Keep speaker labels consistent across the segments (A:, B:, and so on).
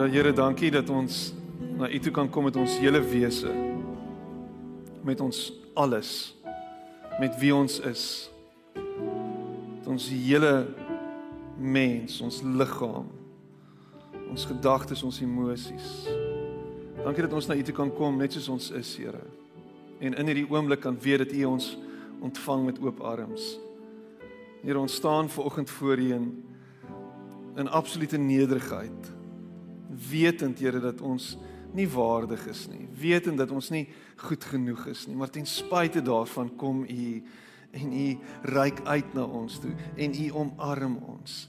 A: Ja Here, dankie dat ons na U toe kan kom met ons hele wese. Met ons alles. Met wie ons is. Met ons hele mens, ons liggaam. Ons gedagtes, ons emosies. Dankie dat ons na U toe kan kom net soos ons is, Here. En in hierdie oomblik kan weet dat U ons ontvang met oop arms. Here, ons staan ver oggend voor U in in absolute nederigheid wetend Here dat ons nie waardig is nie, wetend dat ons nie goed genoeg is nie, maar ten spyte daarvan kom U en U reik uit na ons toe en U omarm ons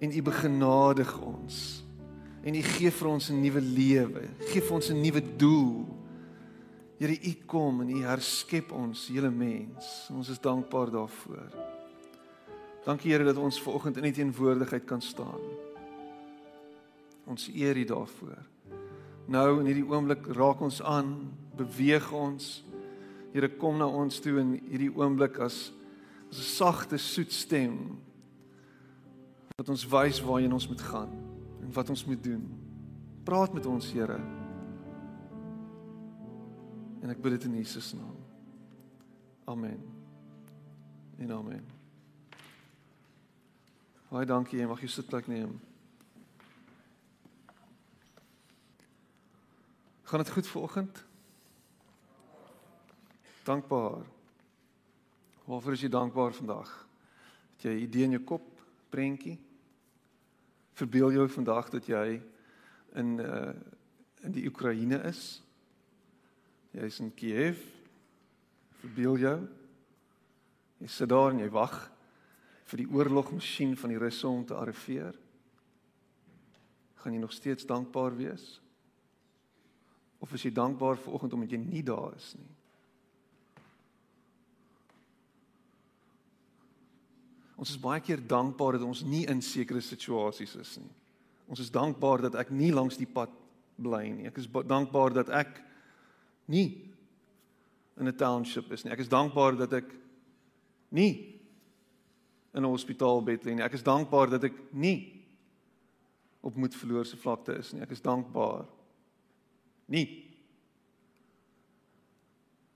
A: en U begenadig ons en U gee vir ons 'n nuwe lewe, gee vir ons 'n nuwe doel. Here U kom en U herskep ons hele mens. Ons is dankbaar daarvoor. Dankie Here dat ons ver oggend in U teenwoordigheid kan staan. Ons eer U daarvoor. Nou in hierdie oomblik raak ons aan, beweeg ons. Here kom na ons toe in hierdie oomblik as as 'n sagte soet stem wat ons wys waarheen ons moet gaan en wat ons moet doen. Praat met ons, Here. En ek bid dit in Jesus naam. Amen. En amen. Baie dankie, jy mag jou sitplek neem. Gaan dit goed vanoggend? Dankbaar. Waarvoor is jy dankbaar vandag? Het jy 'n idee in jou kop, prentjie? Verbeel jou vandag dat jy in uh in die Oekraïne is? Jy is in Kiev. Verbeel jou. Jy sit daar en jy wag vir die oorlogmasjien van die Russe om te arriveer. Gaan jy nog steeds dankbaar wees? Of is jy dankbaar vir oggend omdat jy nie daar is nie? Ons is baie keer dankbaar dat ons nie in sekere situasies is nie. Ons is dankbaar dat ek nie langs die pad bly nie. Ek is dankbaar dat ek nie in 'n township is nie. Ek is dankbaar dat ek nie in 'n hospitaalbed lê nie. Ek is dankbaar dat ek nie op moedverloorse vlakte is nie. Ek is dankbaar Nie.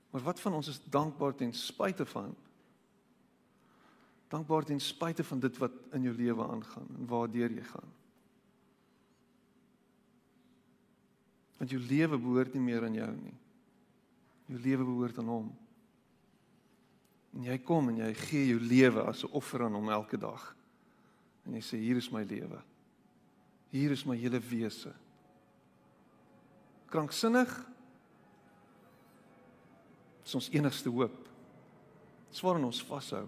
A: Maar wat van ons is dankbaar ten spyte van dankbaar ten spyte van dit wat in jou lewe aangaan en waardeur jy gaan. Want jou lewe behoort nie meer aan jou nie. Jou lewe behoort aan hom. En jy kom en jy gee jou lewe as 'n offer aan hom elke dag. En jy sê hier is my lewe. Hier is my hele wese kranksinnig is ons enigste hoop. Dis waarin ons vashou.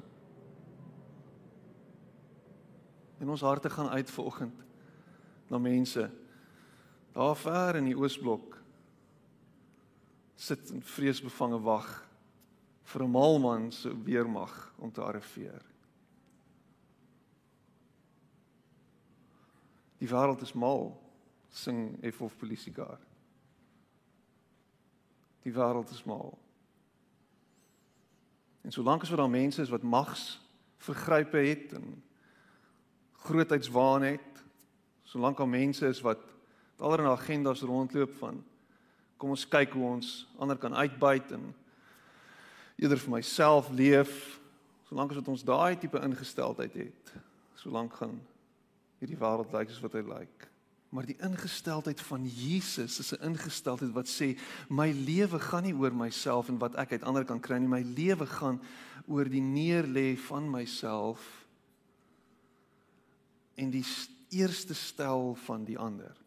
A: En ons harte gaan uit ver oggend na mense daar ver in die Oosblok sit in vreesbevange wag vir 'n maalman se weermag om te arriveer. Die wêreld is mal, sing F of polisiekar. Die wêreld is mal. En solank as wat daar mense is wat mags vergrype het en grootheidswaan het, solank daar mense is wat allerlei agendas rondloop van kom ons kyk hoe ons ander kan uitbuit en eerder vir myself leef, solank as wat ons daai tipe ingesteldheid het, solank gaan hierdie wêreld lyk soos wat hy lyk. Maar die ingesteldheid van Jesus is 'n ingesteldheid wat sê my lewe gaan nie oor myself en wat ek uit ander kan kry nie, my lewe gaan oor die neerlê van myself en die eerste stel van die ander.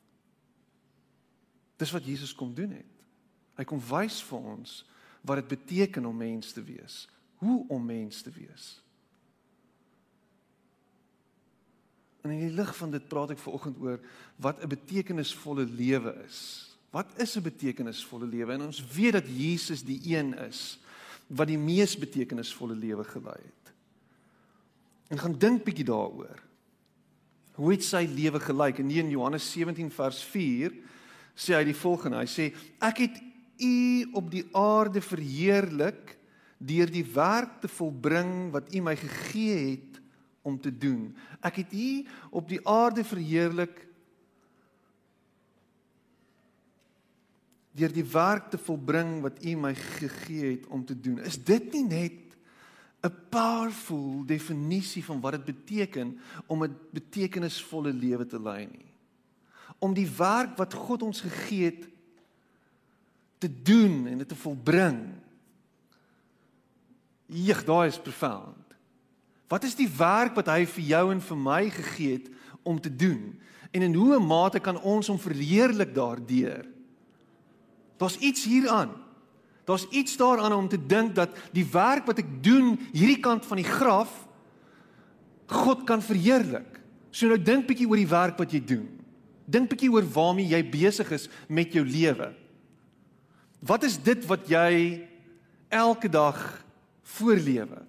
A: Dis wat Jesus kom doen het. Hy kom wys vir ons wat dit beteken om mens te wees, hoe om mens te wees. En in die lig van dit praat ek veraloggend oor wat 'n betekenisvolle lewe is. Wat is 'n betekenisvolle lewe? En ons weet dat Jesus die een is wat die mees betekenisvolle lewe gelei het. En gaan dink bietjie daaroor. Hoe het sy lewe gelyk? In Johannes 17 vers 4 sê hy die volgende. Hy sê ek het u op die aarde verheerlik deur die werk te volbring wat u my gegee het om te doen. Ek het hier op die aarde verheerlik deur die werk te volbring wat U my gegee het om te doen. Is dit nie net 'n powerful definisie van wat dit beteken om 'n betekenisvolle lewe te lei nie? Om die werk wat God ons gegee het te doen en dit te volbring. Jeg, daai is profound. Wat is die werk wat hy vir jou en vir my gegee het om te doen? En in hoe 'n mate kan ons hom verheerlik daardeur? Daar's iets hieraan. Daar's iets daaraan om te dink dat die werk wat ek doen hierdie kant van die graf God kan verheerlik. So nou dink bietjie oor die werk wat jy doen. Dink bietjie oor waarmee jy besig is met jou lewe. Wat is dit wat jy elke dag voorlewe?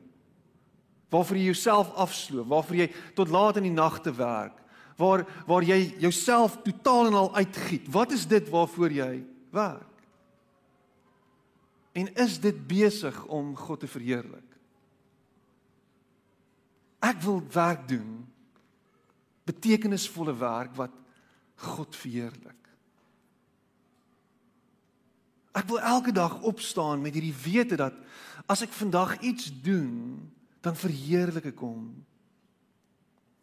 A: Waarvoor jy jouself afsloof, waarvoor jy tot laat in die nagte werk, waar waar jy jouself totaal en al uitgiet. Wat is dit waarvoor jy werk? En is dit besig om God te verheerlik? Ek wil werk doen. Betekenisvolle werk wat God verheerlik. Ek wil elke dag opstaan met hierdie wete dat as ek vandag iets doen, dan verheerlik ek hom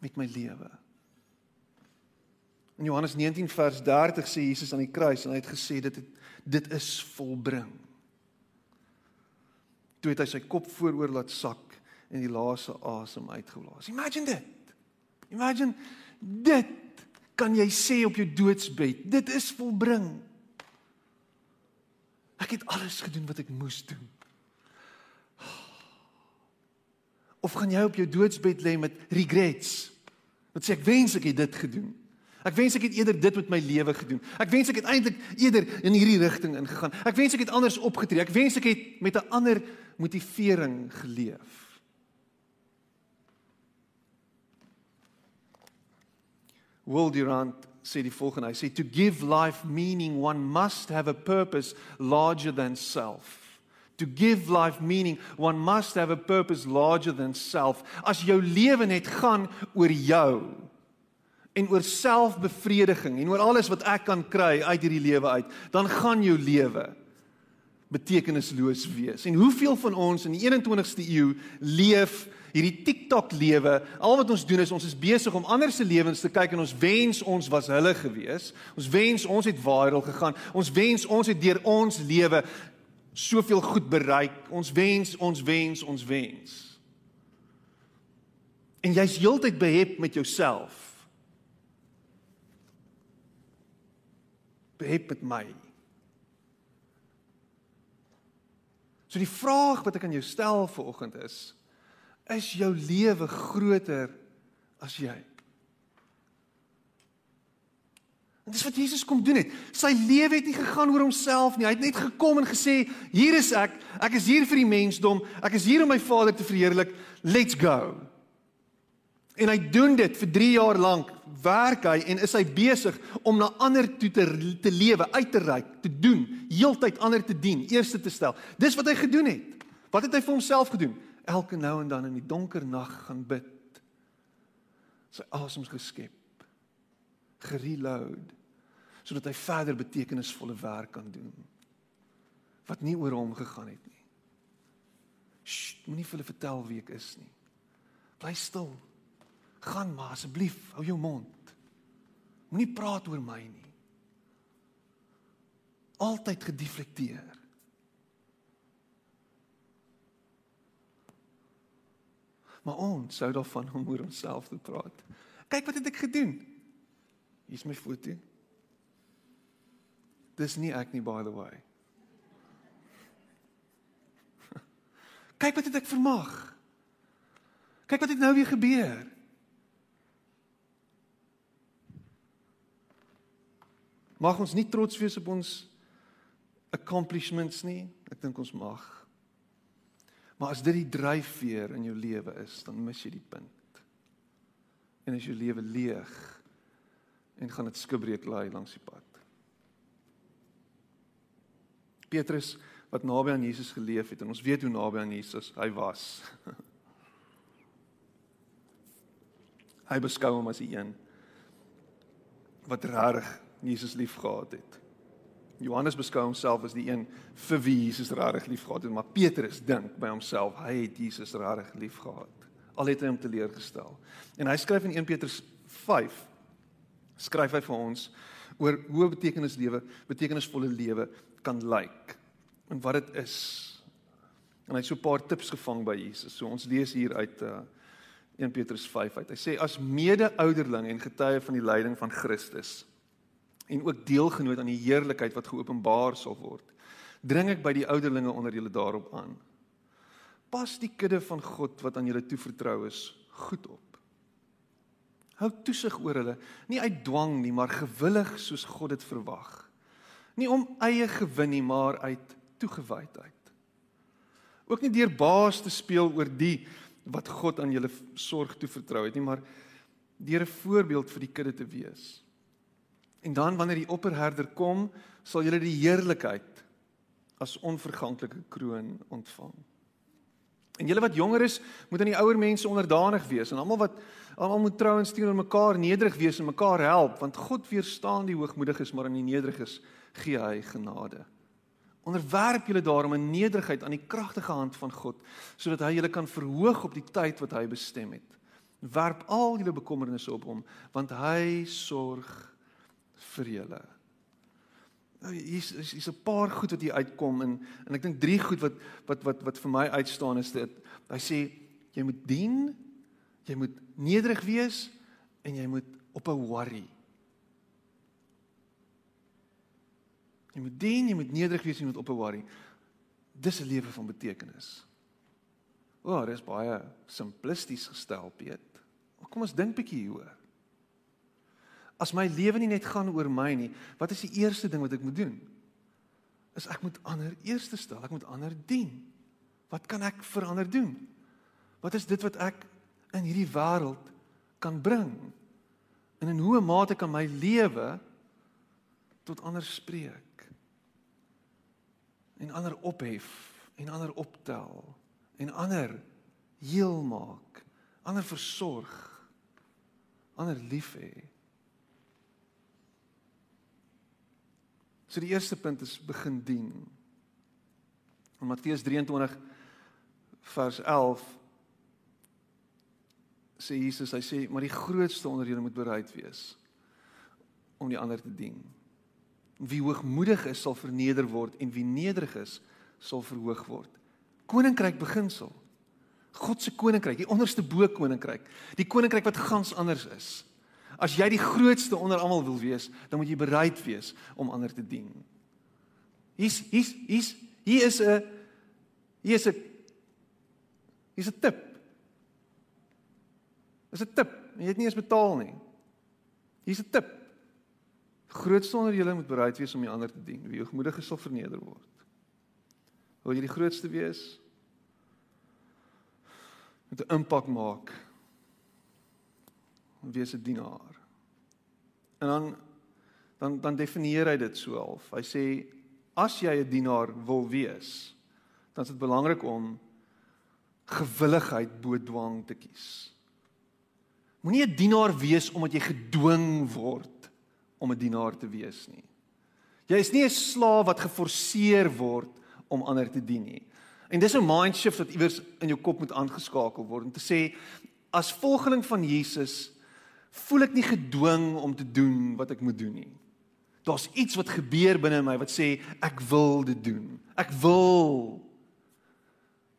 A: met my lewe. In Johannes 19 vers 30 sê Jesus aan die kruis en hy het gesê dit het, dit is volbring toe het hy sy kop vooroor laat sak en die laaste asem uitgeblaas. Imagine dit. Imagine dit kan jy sê op jou doodsbed. Dit is volbring. Ek het alles gedoen wat ek moes doen. Of gaan jy op jou doodsbed lê met regrets? Wat sê ek wens ek het dit gedoen. Ek wens ek het eerder dit met my lewe gedoen. Ek wens ek het eintlik eerder in hierdie rigting ingegaan. Ek wens ek het anders opgetree. Ek wens ek het met 'n ander motivering geleef. Will Durant sê die volgende. Hy sê to give life meaning one must have a purpose larger than self. To give life meaning one must have a purpose larger than self. As jou lewe net gaan oor jou en oor selfbevrediging en oor alles wat ek kan kry uit hierdie lewe uit, dan gaan jou lewe betekenisloos wees. En hoeveel van ons in die 21ste eeu leef hierdie TikTok lewe? Al wat ons doen is ons is besig om ander se lewens te kyk en ons wens ons was hulle gewees. Ons wens ons het viral gegaan. Ons wens ons het deur ons lewe soveel goed bereik. Ons wens, ons wens, ons wens. En jy's heeltyd behep met jouself. Behep met my. So die vraag wat ek aan jou stel vanoggend is: is jou lewe groter as jy? En dis wat Jesus kom doen het. Sy lewe het nie gegaan oor homself nie. Hy het net gekom en gesê: "Hier is ek. Ek is hier vir die mensdom. Ek is hier om my Vader te verheerlik. Let's go." En hy doen dit vir 3 jaar lank. Werk hy en is hy besig om na ander toe te te lewe, uit te reik, te doen, heeltyd ander te dien, eerste te stel. Dis wat hy gedoen het. Wat het hy vir homself gedoen? Elke nou en dan in die donker nag gaan bid. Sy asems geskep. Gereload sodat hy verder betekenisvolle werk kan doen. Wat nie oor hom gegaan het nie. Sst, moenie vir hulle vertel wie ek is nie. Bly stil. Gaan maar asseblief, hou jou mond. Moenie praat oor my nie. Altyd gedeflekteer. Maar ons sou daarvan om oor onsself te praat. Kyk wat het ek gedoen? Hier's my foto. Dis nie ek nie by the way. Kyk wat het ek vermag. Kyk wat het nou weer gebeur. Mag ons nie trots wees op ons accomplishments nie. Ek dink ons mag. Maar as dit die dryfveer in jou lewe is, dan mis jy die punt. En as jou lewe leeg en gaan dit skibreek laai langs die pad. Petrus wat naby aan Jesus geleef het en ons weet hoe naby aan Jesus hy was. hy beskou hom as die een wat reg Jesus liefgehad het. Johannes beskou homself as die een vir wie Jesus regtig liefgehad het, maar Petrus dink by homself hy het Jesus regtig liefgehad. Al het hy hom teleurgestel. En hy skryf in 1 Petrus 5 skryf hy vir ons oor hoe betekenislewe, betekenisvolle lewe kan lyk en wat dit is. En hy het so 'n paar tips gevang by Jesus. So ons lees hier uit uh, 1 Petrus 5 uit. Hy sê as mede-ouderling en getuie van die lyding van Christus en ook deelgenoot aan die heerlikheid wat geopenbaar sal word, dring ek by die ouderlinge onder julle daarop aan. Pas die kudde van God wat aan julle toevertrou is, goed op. Hou toesig oor hulle, nie uit dwang nie, maar gewillig soos God dit verwag. Nie om eie gewin nie, maar uit toegewydheid. Ook nie deur baas te speel oor die wat God aan julle sorg toevertrou het nie, maar deur 'n voorbeeld vir die kudde te wees. En dan wanneer die opperherder kom, sal julle die heerlikheid as onverganklike kroon ontvang. En julle wat jonger is, moet aan die ouer mense onderdanig wees en almal wat almal moet trouens teenoor mekaar nederig wees en mekaar help, want God weerstaan die hoogmoediges, maar aan die nederiges gee hy genade. Onderwerp julle daarom in nederigheid aan die kragtige hand van God, sodat hy julle kan verhoog op die tyd wat hy bestem het. Werp al julle bekommernisse op hom, want hy sorg vir julle. Nou hier's hier's 'n paar goed wat hier uitkom en en ek dink drie goed wat wat wat wat vir my uitstaan is dit hy sê jy moet dien, jy moet nederig wees en jy moet op 'n worry. Jy moet dien, jy moet nederig wees jy moet op 'n worry. Dis 'n lewe van betekenis. O, oh, dis baie simplisties gestel, Piet. Kom ons dink bietjie hieroor. As my lewe nie net gaan oor my nie, wat is die eerste ding wat ek moet doen? Is ek moet ander eerste stel, ek moet ander dien. Wat kan ek vir ander doen? Wat is dit wat ek in hierdie wêreld kan bring? En in hoe mate kan my lewe tot ander spreek? En ander ophef en ander optel en ander heel maak, ander versorg, ander lief hê. So die eerste punt is begin dien. In Matteus 23 vers 11 sê Jesus, hy sê, maar die grootste onder julle moet bereid wees om die ander te dien. Wie hoogmoedig is, sal verneder word en wie nederig is, sal verhoog word. Koninkryk beginsel. God se koninkryk, die onderste bo koninkryk, die koninkryk wat gans anders is. As jy die grootste onder almal wil wees, dan moet jy bereid wees om ander te dien. Hier's hier's hier's hier is 'n hier is 'n hier's 'n tip. Is 'n tip. Jy het nie eens betaal nie. Hier's 'n tip. Grootste onder julle moet bereid wees om die ander te dien. Wie hoogmoedig is, sal verneder word. Wil jy die grootste wees? Moet 'n impak maak wees 'n dienaar. En dan dan dan definieer hy dit so half. Hy sê as jy 'n dienaar wil wees, dan is dit belangrik om gewilligheid bo dwang te kies. Moenie 'n dienaar wees omdat jy gedwing word om 'n dienaar te wees nie. Jy is nie 'n slaaf wat geforseer word om ander te dien nie. En dis 'n mind shift wat iewers in jou kop moet aangeskakel word om te sê as volgeling van Jesus voel ek nie gedwing om te doen wat ek moet doen nie. Daar's iets wat gebeur binne my wat sê ek wil dit doen. Ek wil.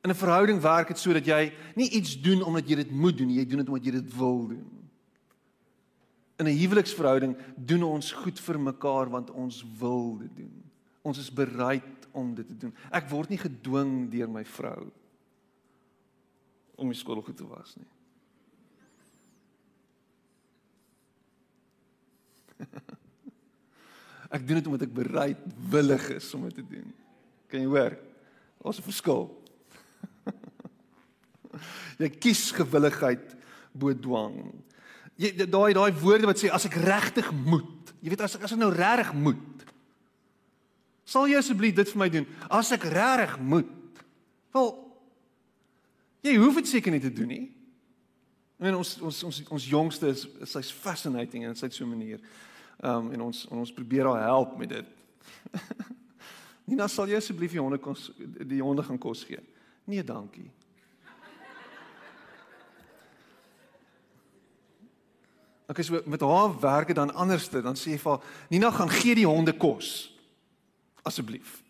A: In 'n verhouding werk dit sodat jy nie iets doen omdat jy dit moet doen nie, jy doen dit omdat jy dit wil doen. In 'n huweliksverhouding doen ons goed vir mekaar want ons wil dit doen. Ons is bereid om dit te doen. Ek word nie gedwing deur my vrou om my skool goed te was nie. ek doen dit omdat ek bereidwillig is om dit te doen. Kan jy hoor? Ons 'n verskil. Jy kies gewilligheid bo dwang. Jy daai daai woorde wat sê as ek regtig moet. Jy weet as ek as ek nou regtig moet. Sal jy asseblief dit vir my doen as ek regtig moet? Wel jy hoef dit seker nie te doen nie. En ons ons ons ons jongste is sy's fascinating en sy't so 'n manier. Ehm um, en ons ons probeer haar help met dit. Nina, sal jy asseblief die honde kos die honde gaan kos gee? Nee, dankie. Ek is met haar werke dan anderste, dan sê jy vir haar, Nina gaan gee die honde kos. Asseblief.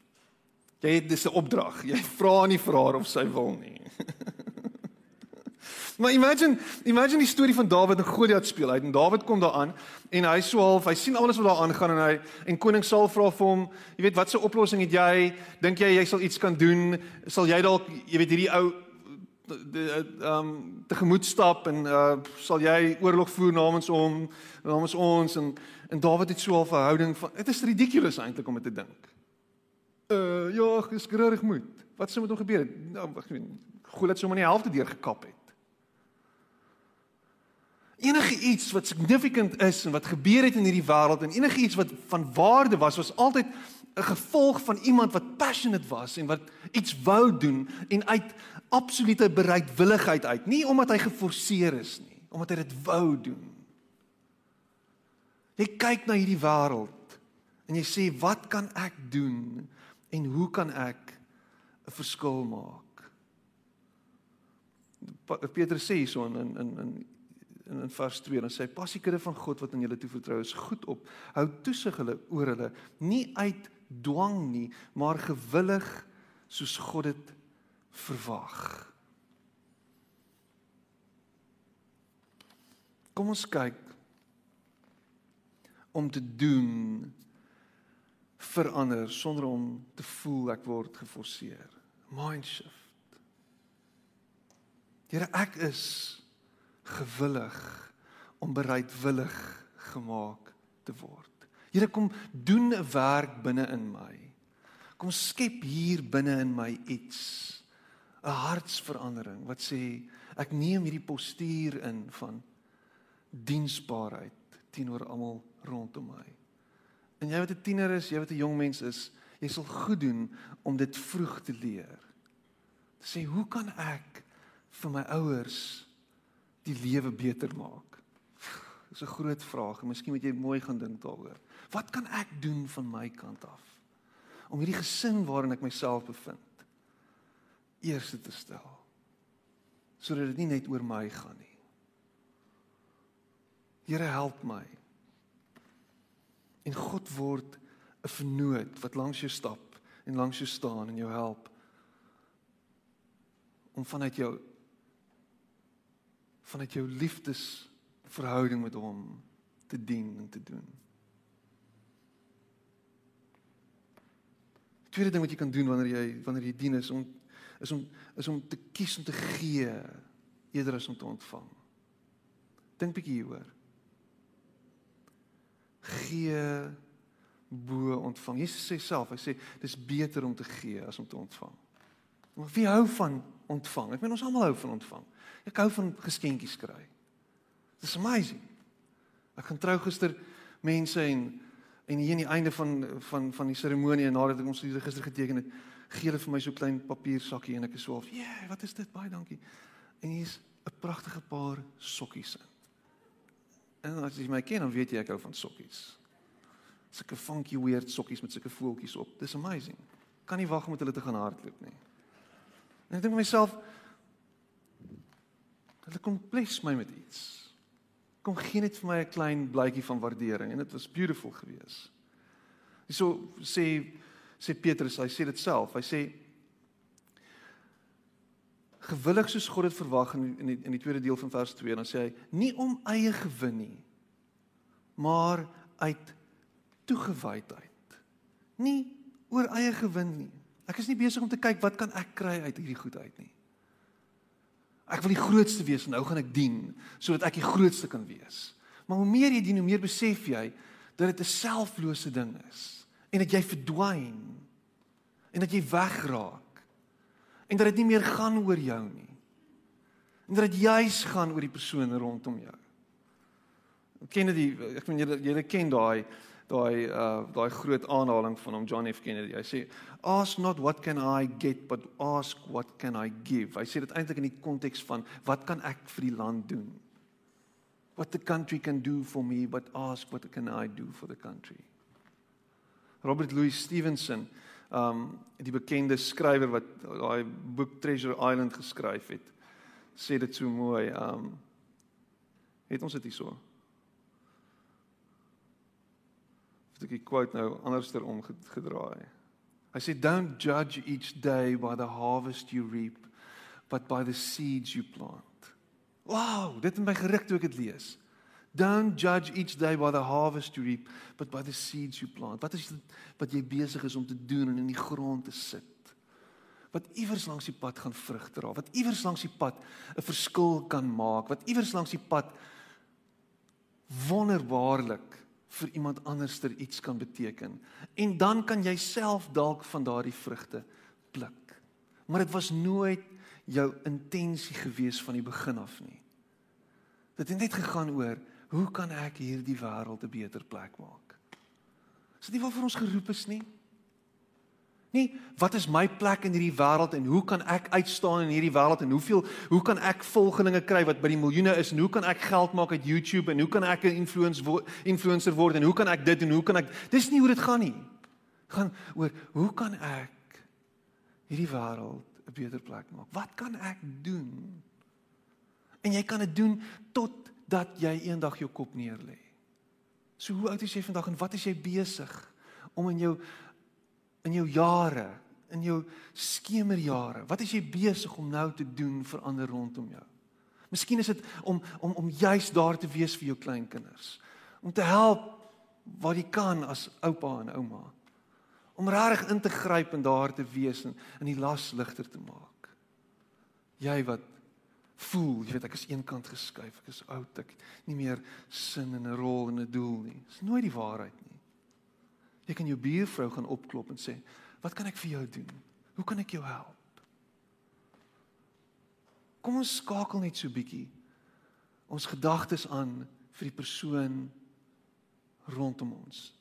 A: Jy het dis 'n opdrag. Jy vra nie vir haar of sy wil nie. Maar imagine, imagine die storie van Dawid en Goliat speel uit. En Dawid kom daar aan en hy sou half, hy sien alles wat daar aangaan en hy en koning Saul vra vir hom, jy weet wat se oplossing het jy? Dink jy jy sal iets kan doen? Sal jy dalk, jy weet hierdie ou ehm um, tegemoet stap en uh sal jy oorlog voer namens hom namens ons en en Dawid het so 'n verhouding van dit is ridiculous eintlik om dit te dink. Uh ja, geskryrig moet. Wat sou met hom gebeur het? Nou, ek weet, Goliat sou maar nie helfte deur gekap het. Enige iets wat significant is en wat gebeur het in hierdie wêreld en enige iets wat van waarde was, was altyd 'n gevolg van iemand wat passionate was en wat iets wou doen en uit absolute bereidwilligheid uit, nie omdat hy geforseer is nie, omdat hy dit wou doen. Jy kyk na hierdie wêreld en jy sê wat kan ek doen en hoe kan ek 'n verskil maak? Petrus sê hierso in in in in in vers 2 dan sê hy pas die kudde van God wat aan julle toevertrou is goed op. Hou toesig hulle oor hulle nie uit dwang nie, maar gewillig soos God dit verwag. Kom ons kyk om te doen verander sonder om te voel ek word geforseer. Mind shift. Here ek is gewillig om bereidwillig gemaak te word. Here kom doen 'n werk binne in my. Kom skep hier binne in my iets 'n hartsverandering wat sê ek neem hierdie postuur in van diensbaarheid teenoor almal rondom my. En jy wat 'n tiener is, jy wat 'n jong mens is, jy sal goed doen om dit vroeg te leer. Te sê hoe kan ek vir my ouers die lewe beter maak? Dis 'n groot vraag en miskien moet jy mooi gaan dink daaroor. Wat kan ek doen van my kant af om hierdie gesin waarin ek myself bevind eerste te stel. Sodat dit nie net oor my gaan nie. Here help my. En God word 'n vernoot wat langs jou stap en langs jou staan en jou help om vanuit jou vanuit jou liefdesverhouding met hom te dien en te doen. Tweede ding wat jy kan doen wanneer jy wanneer jy dien is om is om is om te kies om te gee eerder as om te ontvang. Dink bietjie hieroor. Gee bo ontvang. Jesus sê self, hy sê dis beter om te gee as om te ontvang. Maar wie hou van ontvang? Ek meen ons almal hou van ontvang. Ek hou van geskenkies kry. It's amazing. Ek gaan trou gister mense en en hier aan die einde van van van die seremonie en nadat ek ons gister geteken het, gee hulle vir my so klein papiersakkie en ek is so half, "Ja, yeah, wat is dit? Baie dankie." En hier's 'n pragtige paar sokkies in. En as jy my ken, dan weet jy ek hou van sokkies. Sulke funky weird sokkies met sulke voeltjies op. Dis amazing. Kan nie wag om met hulle te gaan hardloop nie. En ek dink myself hulle kom bless my met iets. Kom gee net vir my 'n klein blytjie van waardering en dit was beautiful geweest. Hyso sê sê Petrus, hy sê dit self. Hy sê gewillig soos God dit verwag in in die, in die tweede deel van vers 2 dan sê hy nie om eie gewin nie maar uit toegewydheid. Nie oor eie gewin nie. Ek is nie besig om te kyk wat kan ek kry uit hierdie goed uit nie. Ek wil die grootste wees en nou gaan ek dien sodat ek die grootste kan wees. Maar hoe meer jy dien, hoe meer besef jy dat dit 'n selflose ding is en dat jy verdwyn en dat jy wegraak en dat dit nie meer gaan oor jou nie en dat dit juis gaan oor die persone rondom jou. Kennedy, ek weet julle julle ken daai daai uh daai groot aanhaling van hom John F Kennedy. Hy sê ask not what can I get but ask what can I give. Hy sê dit eintlik in die konteks van wat kan ek vir die land doen? What the country can do for me but ask what can I do for the country? Robert Louis Stevenson, um die bekende skrywer wat daai boek Treasure Island geskryf het, sê dit so mooi. Um het ons dit hierso. Het ek die quote nou anderster omgedraai. Hy sê don't judge each day by the harvest you reap, but by the seeds you plant. Wow, dit het my geruk toe ek dit lees. Don't judge each day by the harvest you reap, but by the seeds you plant. Wat is dit wat jy besig is om te doen en in die grond te sit? Wat iewers langs die pad gaan vrug dra, wat iewers langs die pad 'n verskil kan maak, wat iewers langs die pad wonderbaarlik vir iemand anderster iets kan beteken. En dan kan jy self dalk van daardie vrugte pluk. Maar dit was nooit jou intensie gewees van die begin af nie. Dit het net gegaan oor Hoe kan ek hierdie wêreld 'n beter plek maak? Is dit nie waarvoor ons geroep is nie? Nee, wat is my plek in hierdie wêreld en hoe kan ek uitstaan in hierdie wêreld en hoeveel hoe kan ek volgelinge kry wat by die miljoene is en hoe kan ek geld maak uit YouTube en hoe kan ek 'n influencer word, influencer word en hoe kan ek dit en hoe kan ek Dis nie hoe dit gaan nie. Gaan oor hoe kan ek hierdie wêreld 'n beter plek maak? Wat kan ek doen? En jy kan dit doen tot dat jy eendag jou kop neerlê. So hoe oud is jy vandag en wat is jy besig om in jou in jou jare, in jou skemerjare, wat is jy besig om nou te doen vir ander rondom jou? Miskien is dit om om om juis daar te wees vir jou kleinkinders. Om te help waar jy kan as oupa en ouma. Om regtig in te gryp en daar te wees en in die las ligter te maak. Jy wat voel, jy weet ek is eenkant geskuif, ek is oud, ek nie meer sin en 'n rol en 'n doel nie. Dis nooit die waarheid nie. Jy kan jou buurvrou gaan opklop en sê, "Wat kan ek vir jou doen? Hoe kan ek jou help?" Kom ons skakel net so bietjie ons gedagtes aan vir die persoon rondom ons.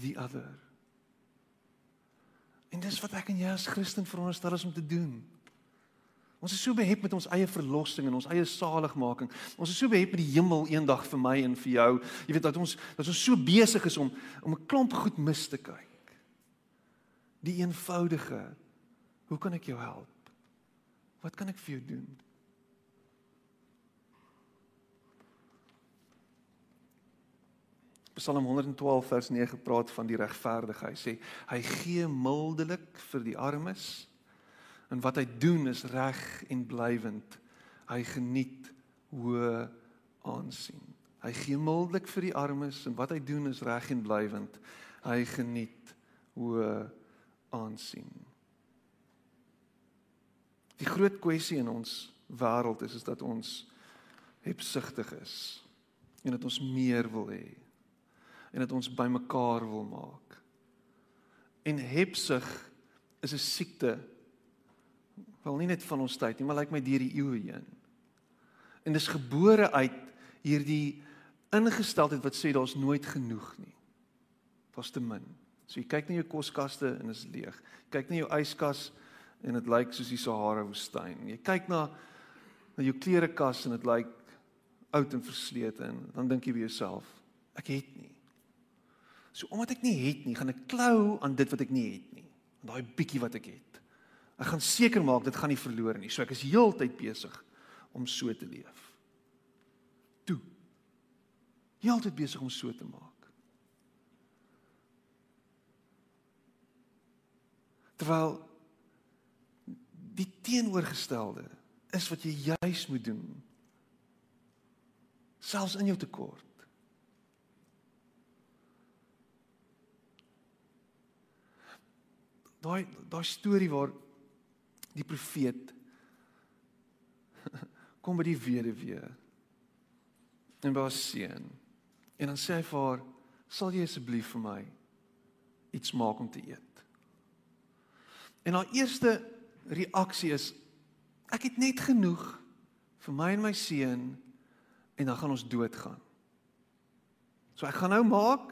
A: The other. En dis wat ek en jy as Christen veronderstel is om te doen. Ons is so behep met ons eie verlossing en ons eie saligmaking. Ons is so behep met die hemel eendag vir my en vir jou. Jy weet dat ons dat ons so besig is om om 'n klomp goed mis te kyk. Die eenvoudige. Hoe kan ek jou help? Wat kan ek vir jou doen? Psalm 112 vers 9 praat van die regverdige. Hy sê hy gee mildelik vir die armes En wat hy doen is reg en blywend. Hy geniet hoë aansien. Hy gee mildelik vir die armes en wat hy doen is reg en blywend. Hy geniet hoë aansien. Die groot kwessie in ons wêreld is is dat ons hebsugtig is en dat ons meer wil hê en dat ons bymekaar wil maak. En hebsug is 'n siekte wel nie net van ons tyd nie, maar lyk like my deur die eeue heen. En dis gebore uit hierdie ingesteldheid wat sê daar's nooit genoeg nie. Daar's te min. So jy kyk na jou koskaste en is leeg. Kyk na jou yskas en dit lyk soos die Sahara woestyn. Jy kyk na na jou klerekas en dit lyk oud en verslete en dan dink jy by jouself, ek het nie. So omdat ek nie het nie, gaan ek klou aan dit wat ek nie het nie. Daai bietjie wat ek het. Ek gaan seker maak dit gaan nie verlore nie. So ek is heeltyd besig om so te leef. Toe. Heeltyd besig om so te maak. Terwyl die teenoorgestelde is wat jy juis moet doen. Selfs in jou tekort. Daai daai storie waar die profeet. Kom by die weduwee. En by haar seun. En dan sê hy vir haar sal jy asseblief vir my iets maak om te eet? En haar eerste reaksie is ek het net genoeg vir my en my seun en dan gaan ons doodgaan. So ek gaan nou maak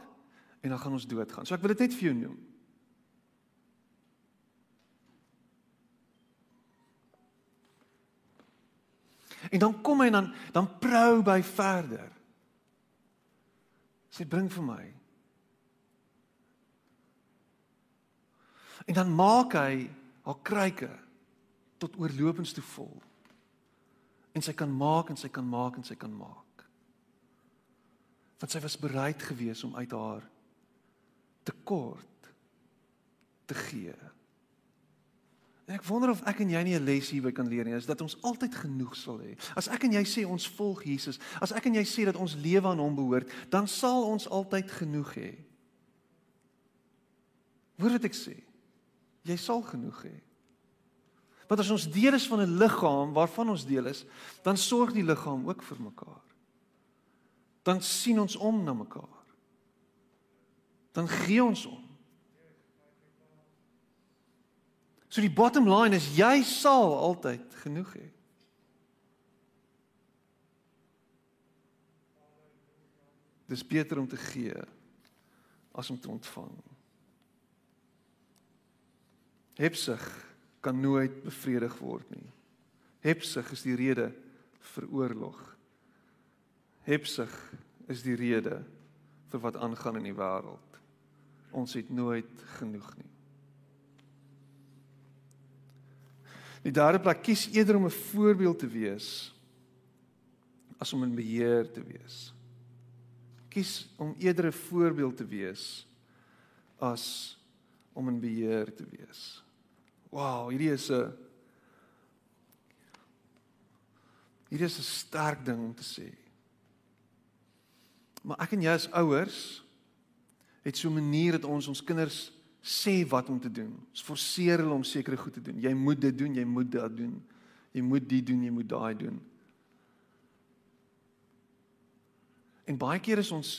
A: en dan gaan ons doodgaan. So ek wil dit net vir jou noem En dan kom hy dan dan prou by verder. Sê bring vir my. En dan maak hy haar kruike tot oorlopends toe vol. En sy kan maak en sy kan maak en sy kan maak. Want sy was bereid geweest om uit haar tekort te gee. En ek wonder of ek en jy nie 'n les hierby kan leer nie, is dat ons altyd genoeg sal hê. As ek en jy sê ons volg Jesus, as ek en jy sê dat ons lewe aan hom behoort, dan sal ons altyd genoeg hê. Hoor wat ek sê? Jy sal genoeg hê. Want as ons deel is van 'n liggaam waarvan ons deel is, dan sorg die liggaam ook vir mekaar. Dan sien ons om na mekaar. Dan gee ons om. So die bottom line is jy sal altyd genoeg hê. Dis beter om te gee as om te ontvang. Hebsug kan nooit bevredig word nie. Hebsug is die rede vir oorlog. Hebsug is die rede vir wat aangaan in die wêreld. Ons het nooit genoeg nie. Die derde plek kies eerder om 'n voorbeeld te wees as om in beheer te wees. Kies om eerder 'n voorbeeld te wees as om in beheer te wees. Wow, hierdie is 'n Hierdie is 'n sterk ding om te sê. Maar ek en jy as ouers het so 'n manier dat ons ons kinders sê wat om te doen. Ons forceer hulle om sekere goed te doen. Jy moet dit doen, jy moet dit doen. Jy moet dit doen, jy moet daai doen. En baie keer is ons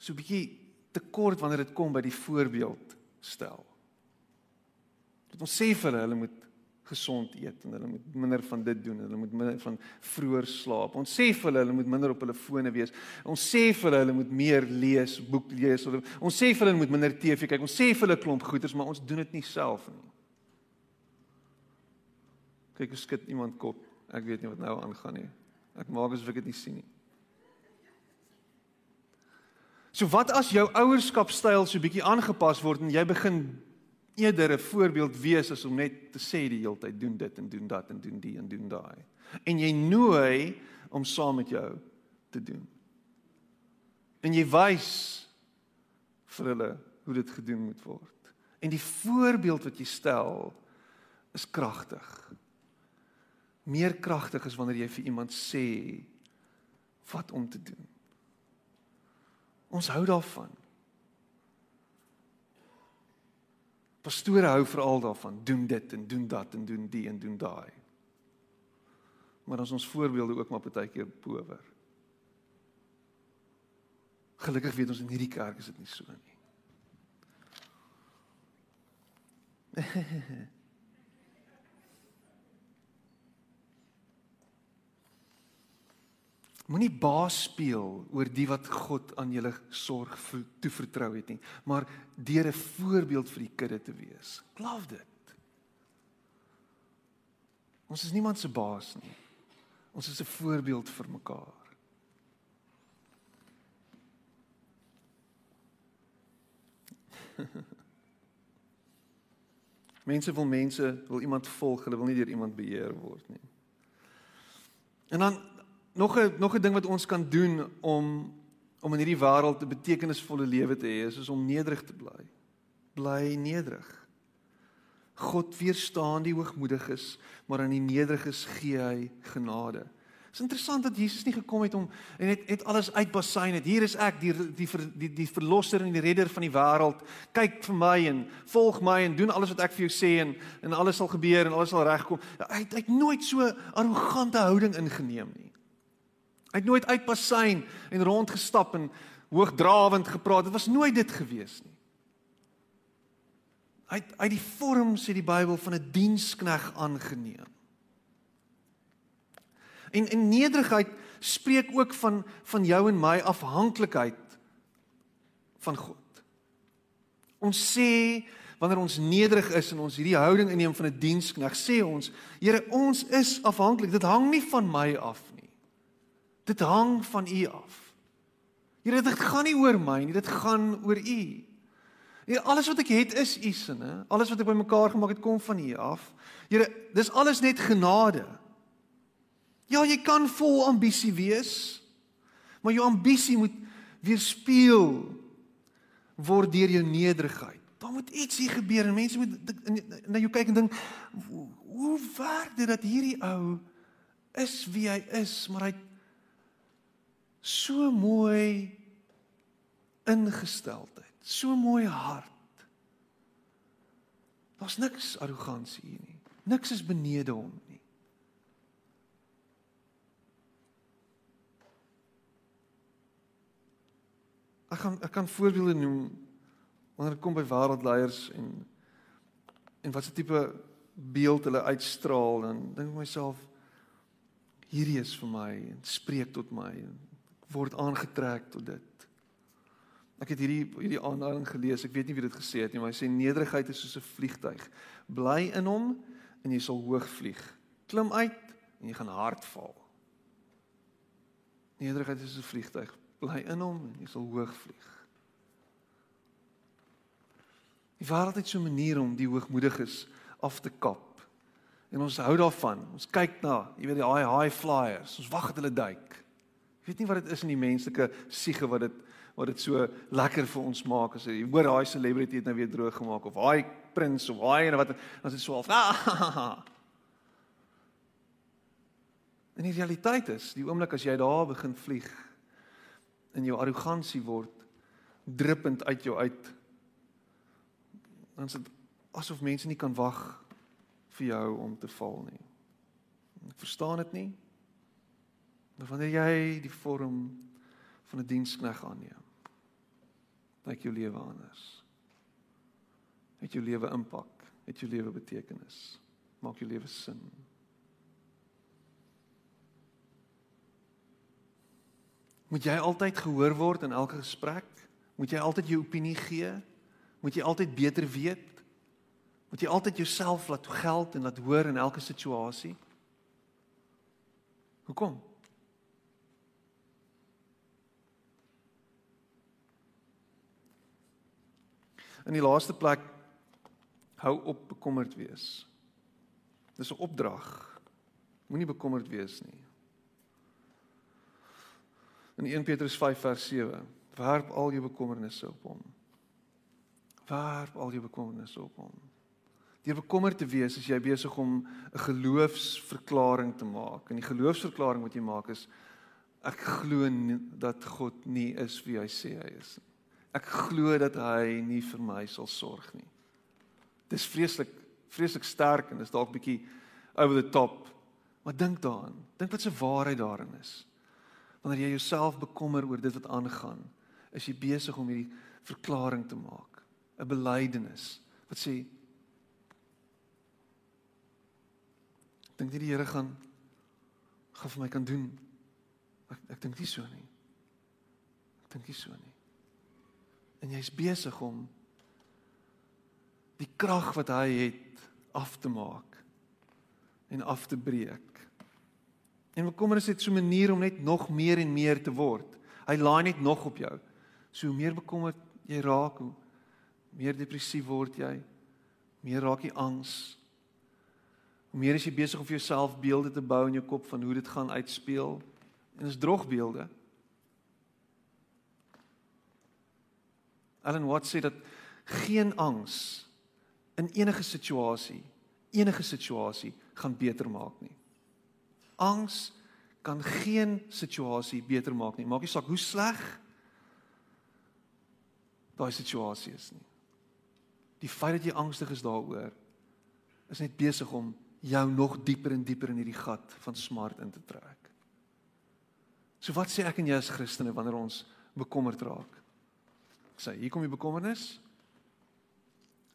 A: so bietjie tekort wanneer dit kom by die voorbeeld stel. Dat ons sê vir hulle hulle moet gesond eet en hulle moet minder van dit doen en hulle moet minder van vroeër slaap. Ons sê vir hulle hulle moet minder op hulle fone wees. Ons sê vir hulle hulle moet meer lees, boek lees. Ons sê vir hulle hulle moet minder TV kyk. Ons sê vir hulle klomp goeders, maar ons doen dit nie self nie. Kyk, ek skud iemand kop. Ek weet nie wat nou aangaan nie. Ek maak asof ek dit nie sien nie. So wat as jou ouerskapstyl so bietjie aangepas word en jy begin eerder 'n voorbeeld wees as om net te sê die hele tyd doen dit en doen dat en doen die en doen daai. En jy nooi om saam met jou te doen. En jy wys vir hulle hoe dit gedoen moet word. En die voorbeeld wat jy stel is kragtig. Meer kragtig as wanneer jy vir iemand sê wat om te doen. Ons hou daarvan. Pastore hou veral daarvan, doen dit en doen dat en doen die en doen daai. Maar as ons voorbeelde ook maar partykeer power. Gelukkig weet ons in hierdie kerk is dit nie so nie. Moenie baas speel oor die wat God aan julle sorg toe vertrou het nie, maar deur 'n voorbeeld vir die kudde te wees. Love dit. Ons is niemand se baas nie. Ons is 'n voorbeeld vir mekaar. mense wil mense wil iemand volg, hulle wil nie deur iemand beheer word nie. En dan nog 'n nog 'n ding wat ons kan doen om om in hierdie wêreld 'n betekenisvolle lewe te hê, is, is om nederig te bly. Bly nederig. God weerstaan die hoogmoediges, maar aan die nederiges gee hy genade. Dit is interessant dat Jesus nie gekom het om en het het alles uitbasyn het. Hier is ek, die die die die verlosser en die redder van die wêreld. Kyk vir my en volg my en doen alles wat ek vir jou sê en en alles sal gebeur en alles sal regkom. Hy het, hy het nooit so arrogante houding ingeneem nie. Hy het nooit uitpasyn en rondgestap en hoogdrawend gepraat. Dit was nooit dit gewees nie. Hy het uit die vorm sê die Bybel van 'n dienskneg aangeneem. En in nederigheid spreek ook van van jou en my afhanklikheid van God. Ons sê wanneer ons nederig is en ons hierdie houding inneem van 'n dienskneg, sê ons, Here, ons is afhanklik. Dit hang nie van my af Dit hang van U af. Here, dit gaan nie oor my nie, dit gaan oor U. Here, alles wat ek het is U né? Alles wat ek bymekaar gemaak het kom van U af. Here, dis alles net genade. Ja, jy kan vol ambisie wees, maar jou ambisie moet weerspieël word deur jou nederigheid. Daar moet iets hier gebeur en mense moet na jou kyk en dink hoe werk dit dat hierdie ou is wie hy is, maar hy so mooi ingesteldheid, so mooi hart. Daar's niks arrogansie hier nie. Niks is benede hom nie. Ek gaan ek kan voorbeelde noem wanneer dit kom by wêreldleiers en en wat se tipe beeld hulle uitstraal en dink myself hierdie is vir my en spreek tot my en word aangetrek tot dit. Ek het hierdie hierdie aanhaling gelees. Ek weet nie wie dit gesê het nie, maar hy sê nederigheid is soos 'n vliegtyg. Bly in hom en jy sal hoog vlieg. Klim uit en jy gaan hard val. Nederigheid is soos 'n vliegtyg. Bly in hom en jy sal hoog vlieg. Die wêreld het so 'n manier om die hoogmoediges af te kap. En ons hou daarvan. Ons kyk na, jy weet die high high flyers. Ons wag dat hulle duik. Ek weet nie wat dit is in die menslike siege wat dit wat dit so lekker vir ons maak as jy hoor daai celebrity het nou weer droog gemaak of daai prins of daai en wat dan is dit so half. En die realiteit is, die oomblik as jy daar begin vlieg in jou arrogansie word druppend uit jou uit dan is dit asof mense nie kan wag vir jou om te val nie. Ek verstaan dit nie. Maar wanneer jy die vorm van 'n dienskneg aanneem, lyk jou lewe anders. Het jou lewe impak, het jou lewe betekenis, maak jou lewe sin. Moet jy altyd gehoor word in elke gesprek? Moet jy altyd jou opinie gee? Moet jy altyd beter weet? Moet jy altyd jouself laat geld en laat hoor in elke situasie? Hoekom? In die laaste plek hou op bekommerd wees. Dis 'n opdrag. Moenie bekommerd wees nie. In 1 Petrus 5 vers 7: Werp al jou bekommernisse op hom Werp al jou bekommernisse op hom. Deur bekommerd te wees as jy besig om 'n geloofsverklaring te maak. En die geloofsverklaring wat jy maak is ek glo dat God nie is wie hy sê hy is nie. Ek glo dat hy nie vir my sal sorg nie. Dis vreeslik vreeslik sterk en is dalk bietjie over the top. Maar dink daaraan. Dink wat se waarheid daarin is. Wanneer jy jouself bekommer oor dit wat aangaan, is jy besig om hierdie verklaring te maak. 'n belydenis wat sê ek dink nie die Here gaan gaan vir my kan doen ek ek dink nie so nie ek dink nie so nie en jy's besig om die krag wat hy het af te maak en af te breek en bekommernis het so 'n manier om net nog meer en meer te word hy laai net nog op jou so hoe meer bekommerd jy raak hoe meer depressief word jy, meer raak jy angs. Hoe meer is jy besig om vir jouself beelde te bou in jou kop van hoe dit gaan uitspeel. En dis drogbeelde. Allen Watts sê dat geen angs in enige situasie, enige situasie gaan beter maak nie. Angs kan geen situasie beter maak nie. Maak nie saak hoe sleg daai situasie is nie. Die feit dat jy angstig is daaroor is net besig om jou nog dieper en dieper in hierdie gat van smart in te trek. So wat sê ek en jy as Christene wanneer ons bekommerd raak? Sê hier kom die bekommernis.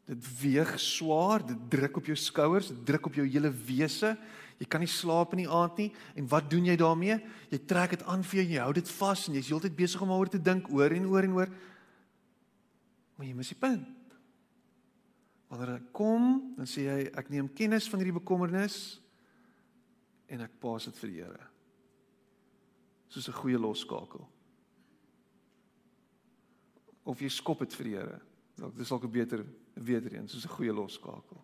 A: Dit weeg swaar, dit druk op jou skouers, dit druk op jou hele wese. Jy kan nie slaap in die aand nie en wat doen jy daarmee? Jy trek dit aan vir jou, jy hou dit vas en jy's heeltyd besig om daaroor te dink oor en oor en oor. Maar jy mis die punt. Wanneer hy kom, dan sê hy ek neem kennis van hierdie bekommernis en ek pas dit vir die Here. Soos 'n goeie losskakel. Of jy skop dit vir die Here Dalk dis dalk 'n beter beter een, soos 'n goeie loskakel.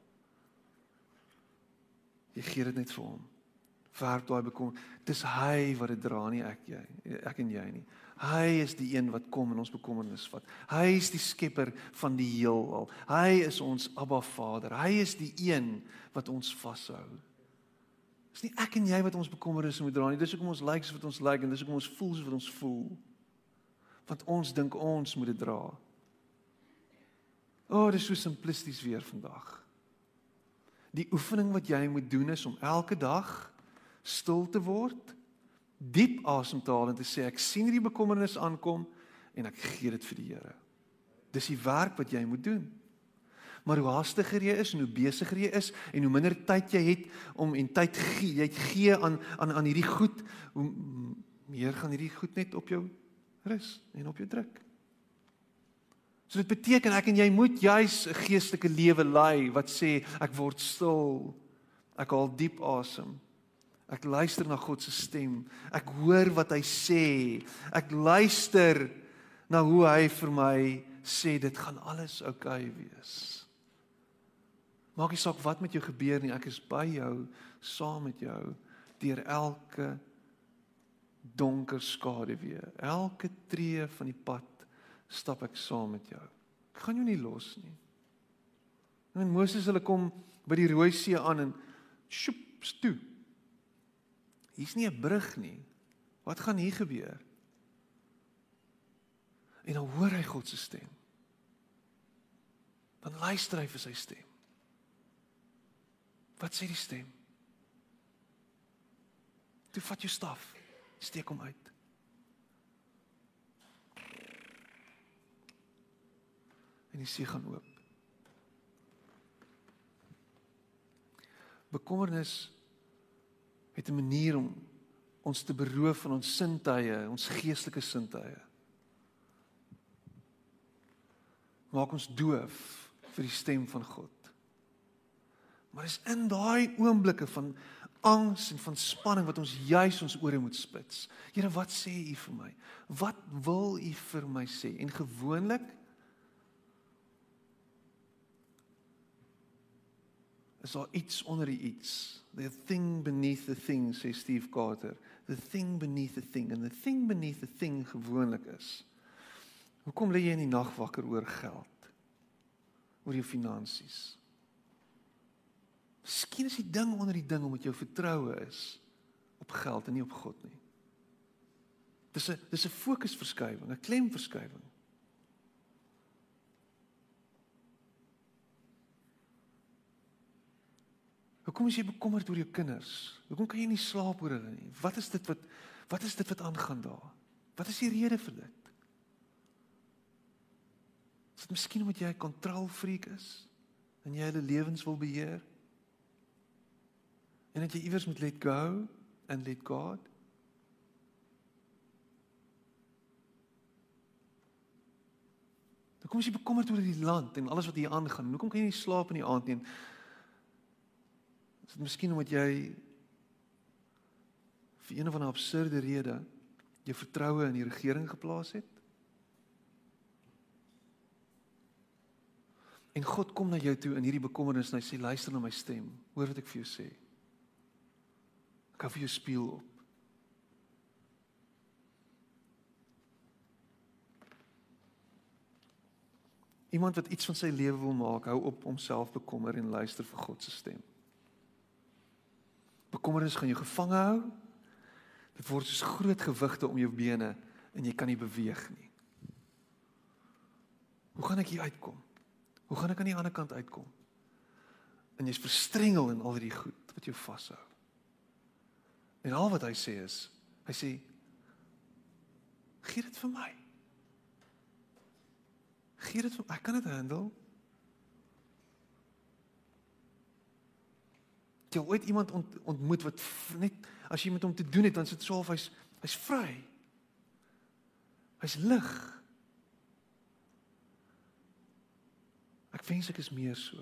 A: Jy gee dit net vir hom. Werp daai bekom. Dis hy wat dit dra nie ek jy ek en jy nie. Hy is die een wat kom en ons bekommernis vat. Hy is die skepper van die heelal. Hy is ons Abba Vader. Hy is die een wat ons vashou. Dis nie ek en jy wat ons bekommernisse moet dra nie. Dis hoekom ons lyk soos wat ons lyk en dis hoekom ons voel soos wat ons voel. Want ons dink ons moet dit dra. O, oh, dis so simplisties weer vandag. Die oefening wat jy moet doen is om elke dag stil te word diep asemhaal en te sê ek sien hierdie bekommernis aankom en ek gee dit vir die Here. Dis die werk wat jy moet doen. Maar hoe haastiger jy is en hoe besigger jy is en hoe minder tyd jy het om en tyd gee, jy gee aan aan aan hierdie goed, hoe meer gaan hierdie goed net op jou rus en op jou druk. So dit beteken ek en jy moet juis 'n geestelike lewe lei wat sê ek word stil. Ek haal diep asem. Ek luister na God se stem. Ek hoor wat hy sê. Ek luister na hoe hy vir my sê dit gaan alles oukei okay wees. Maak nie saak wat met jou gebeur nie, ek is by jou, saam met jou deur elke donker skaduwee. Elke tree van die pad stap ek saam met jou. Ek gaan jou nie los nie. En Moses hulle kom by die Rooi See aan en sjoep, stoep Hier's nie 'n brug nie. Wat gaan hier gebeur? En dan hoor hy God se stem. Dan luister hy vir sy stem. Wat sê die stem? Toe vat jou staf, steek hom uit. En die see gaan oop. Bekommernis het 'n manier om ons te beroof van ons sintuie, ons geestelike sintuie. Maak ons doof vir die stem van God. Maar is in daai oomblikke van angs en van spanning wat ons juis ons ore moet spits. Here, wat sê U vir my? Wat wil U vir my sê? En gewoonlik is daar iets onder die iets. The thing beneath the thing sê Steve Carter. The thing beneath the thing and the thing beneath the thing gewoonlik is. Hoekom lê jy in die nag wakker oor geld? Oor jou finansies? Miskien is die ding onder die ding omdat jou vertroue is op geld en nie op God nie. Dis 'n dis 'n fokusverskywing, 'n klemverskywing. Hoekom is jy bekommerd oor jou kinders? Hoekom kan jy nie slaap oor hulle nie? Wat is dit wat wat is dit wat aangaan daar? Wat is die rede vir dit? Is dit miskien omdat jy 'n kontrolfreak is en jy hulle lewens wil beheer? En dat jy iewers moet let go and let God? Hoekom is jy bekommerd oor die land en alles wat hier aangaan? Hoekom kan jy nie slaap in die aand nie? Is dit miskien omdat jy vir een of ander absurde rede jou vertroue in die regering geplaas het? En God kom na jou toe in hierdie bekommernis en hy sê luister na my stem. Hoor wat ek vir jou sê. Ek kan vir jou speel op. Iemand wat iets van sy lewe wil maak, hou op om self bekommer en luister vir God se stem. Bekommernis gaan jou gevange hou. Dit word soos groot gewigte om jou bene en jy kan nie beweeg nie. Hoe gaan ek hier uitkom? Hoe gaan ek aan die ander kant uitkom? En jy's verstrengel in al hierdie goed wat jou vashou. En al wat hy sê is, hy sê gee dit vir my. Gee dit vir. Ek kan dit handle. jy ooit iemand ont, ontmoet wat net as jy met hom te doen het dan sit so half hy's hy's vry. Hy's lig. Ek wens ek is meer so.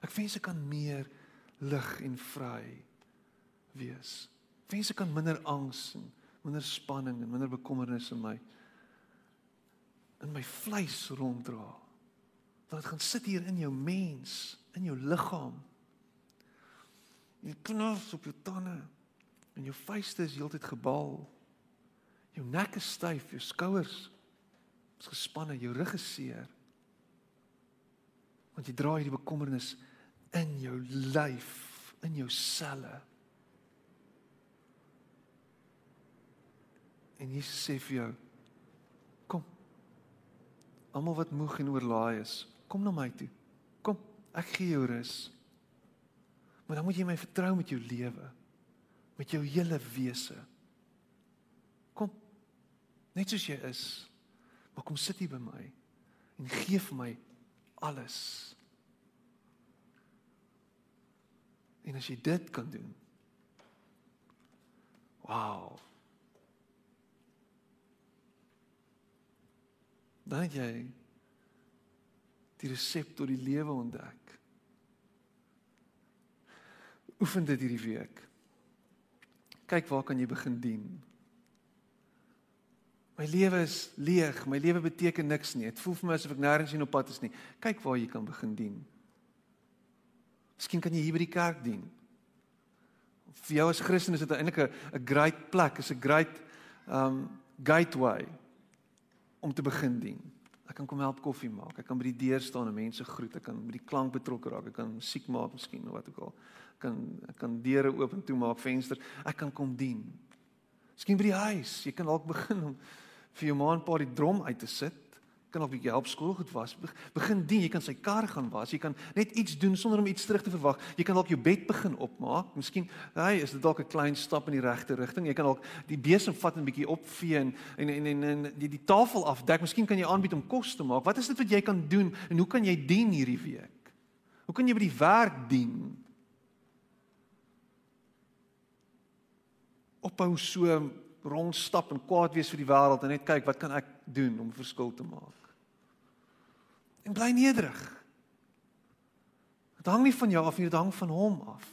A: Ek wens ek kan meer lig en vry wees. Wens ek kan minder angs en minder spanning en minder bekommernis in my in my vleis ronddra. dat dit gaan sit hier in jou mens, in jou liggaam. Jy knars op jou tande en jou vuiste is heeltyd gebal. Jou nek is styf, jou skouers is gespanne, jou rug is seer. Want jy dra hierdie bekommernis in jou lyf, in jou selle. En Jesus sê vir jou: Kom. Almal wat moeg en oorlaai is, kom na my toe. Kom, ek gee jou rus. Maar dan moet jy my vertrou met jou lewe, met jou hele wese. Kom. Net soos jy is. Maar kom sit hier by my en gee vir my alles. En as jy dit kan doen. Wow. Dan het jy die resep tot die lewe ontdek. Oefen dit hierdie week. Kyk waar kan jy begin dien? My lewe is leeg, my lewe beteken niks nie. Dit voel vir my asof ek nêrens heen op pad is nie. Kyk waar jy kan begin dien. Miskien kan jy hier by die kerk dien. Vir jou as Christen is dit eintlik 'n 'n great plek, is 'n great um gateway om te begin dien. Ek kan kom help koffie maak. Ek kan by die deur staan en mense groet. Ek kan by die klank betrokke raak. Ek kan musiek maak miskien of wat ook al. Ek kan ek kan deure oop en toe maak, vensters. Ek kan kom dien. Miskien by die huis. Jy kan dalk begin om vir jou ma en pa die drom uit te sit kan op 'n bietjie help skoolgoed was. Begin dien, jy kan sy kar gaan was. Jy kan net iets doen sonder om iets terug te verwag. Jy kan dalk jou bed begin opmaak. Miskien, hey, is dit dalk 'n klein stap in die regte rigting. Jy kan dalk die besem vat en 'n bietjie opvee en en en en, en die die tafel afdek. Miskien kan jy aanbied om kos te maak. Wat is dit wat jy kan doen en hoe kan jy dien hierdie week? Hoe kan jy by die werk dien? Ophou so rondstap en kwaad wees vir die wêreld en net kyk wat kan ek doen om 'n verskil te maak? En bly nederig. Dit hang nie van jou af nie, dit hang van hom af.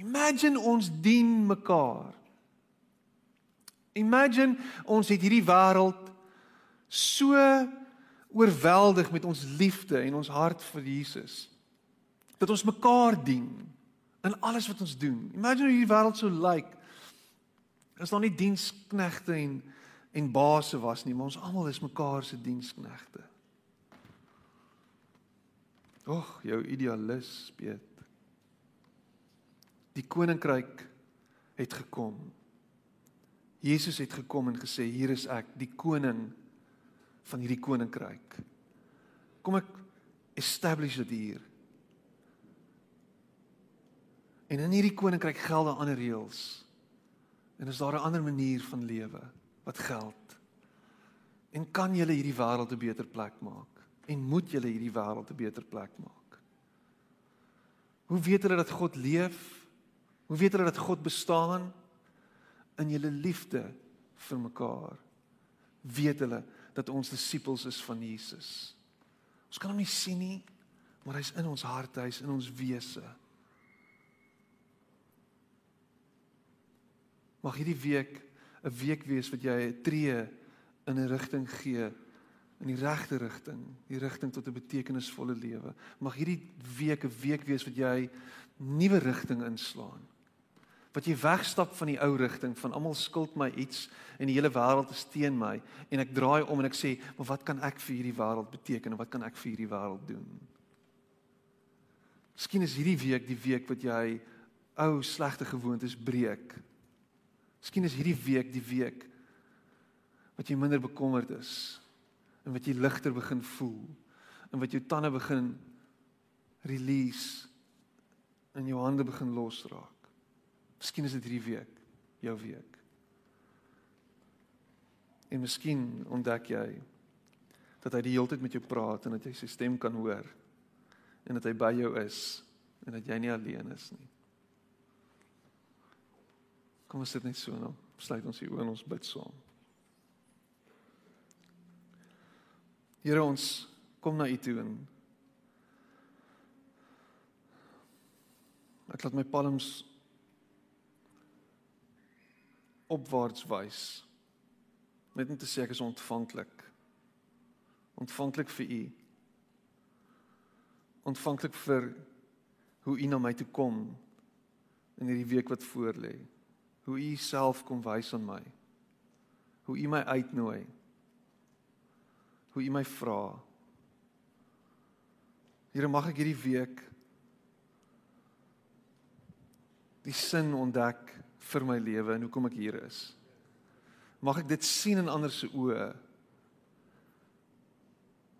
A: Imagine ons dien mekaar. Imagine ons het hierdie wêreld so oorweldig met ons liefde en ons hart vir Jesus dat ons mekaar dien in alles wat ons doen. Imagine hoe hierdie wêreld sou lyk as daar nie diensknegte en en baase was nie, maar ons almal is mekaar se diensknegte. Och, jou idealis, Piet. Die koninkryk het gekom. Jesus het gekom en gesê hier is ek, die koning van hierdie koninkryk. Kom ek establish dit hier. En in hierdie koninkryk geld daar ander reëls. En is daar 'n ander manier van lewe wat geld. En kan julle hierdie wêreld 'n beter plek maak? En moet julle hierdie wêreld 'n beter plek maak? Hoe weet hulle dat God leef? Hoe weet hulle dat God bestaan? In julle liefde vir mekaar. Weet hulle dat ons disippels is van Jesus? Ons kan hom nie sien nie, maar hy's in ons harte, hy's in ons wese. Mag hierdie week 'n week wees wat jy 'n tree in 'n rigting gee in die regte rigting, die rigting tot 'n betekenisvolle lewe. Mag hierdie week 'n week wees wat jy nuwe rigting inslaan. Wat jy wegstap van die ou rigting van almal skuld my iets en die hele wêreld is teen my en ek draai om en ek sê, "Maar wat kan ek vir hierdie wêreld beteken en wat kan ek vir hierdie wêreld doen?" Miskien is hierdie week die week wat jy ou slegte gewoontes breek Miskien is hierdie week die week wat jy minder bekommerd is en wat jy ligter begin voel en wat jou tande begin release en jou hande begin losraak. Miskien is dit hierdie week jou week. En miskien ontdek jy dat hy die hele tyd met jou praat en dat jy sy stem kan hoor en dat hy by jou is en dat jy nie alleen is nie. Kom ons sit net so nou. Sluit ons die oë en ons bid saam. Here ons kom na U toe en ek laat my palms opwaarts wys. Net om te sê ek is ontvanklik Ontvanklik vir U. Ontvanklik vir hoe U na my toe kom in hierdie week wat voorlê. Hoe U self kom wys aan my. Hoe U my uitnooi. Hoe U my vra. Here mag ek hierdie week die sin ontdek vir my lewe en hoekom ek hier is. Mag ek dit sien in ander se oë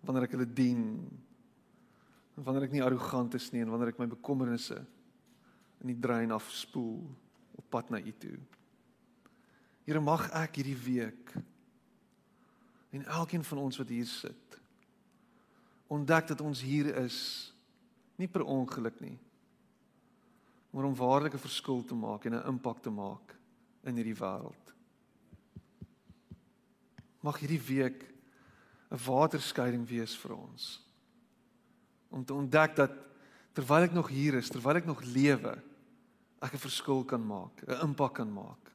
A: wanneer ek hulle dien. Wanneer ek nie arrogant is nie en wanneer ek my bekommernisse in die drein afspoel op pad na U toe. Here mag ek hierdie week en elkeen van ons wat hier sit ontdek dat ons hier is nie per ongeluk nie maar om waarlik 'n verskil te maak en 'n impak te maak in hierdie wêreld. Mag hierdie week 'n waterskeiding wees vir ons. Om te ontdek dat terwyl ek nog hier is, terwyl ek nog lewe, ek 'n verskil kan maak, 'n impak kan maak.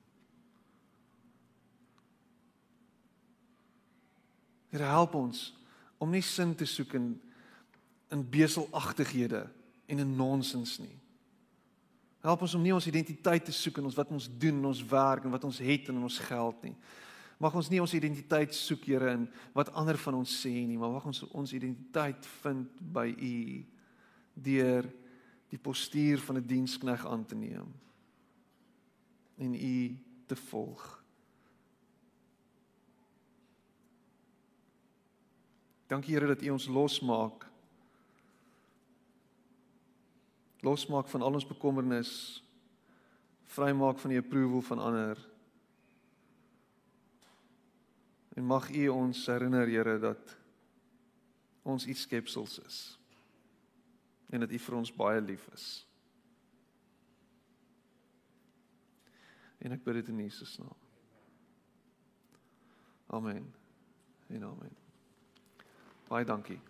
A: Here help ons om nie sin te soek in in beselagtighede en in nonsens nie. Help ons om nie ons identiteit te soek in ons wat ons doen in ons werk en wat ons het en in ons geld nie. Mag ons nie ons identiteit soek Here in wat ander van ons sê nie, maar mag ons ons identiteit vind by U deur die postuur van 'n dienskneg aan te neem en U te volg. Dankie Here dat U ons losmaak losmaak van al ons bekommernis, vrymaak van die approval van ander. En mag U ons herinner, Here, dat ons U skepsels is. En dat U vir ons baie lief is. En ek bid dit in Jesus naam. Amen. En amen. Baie dankie.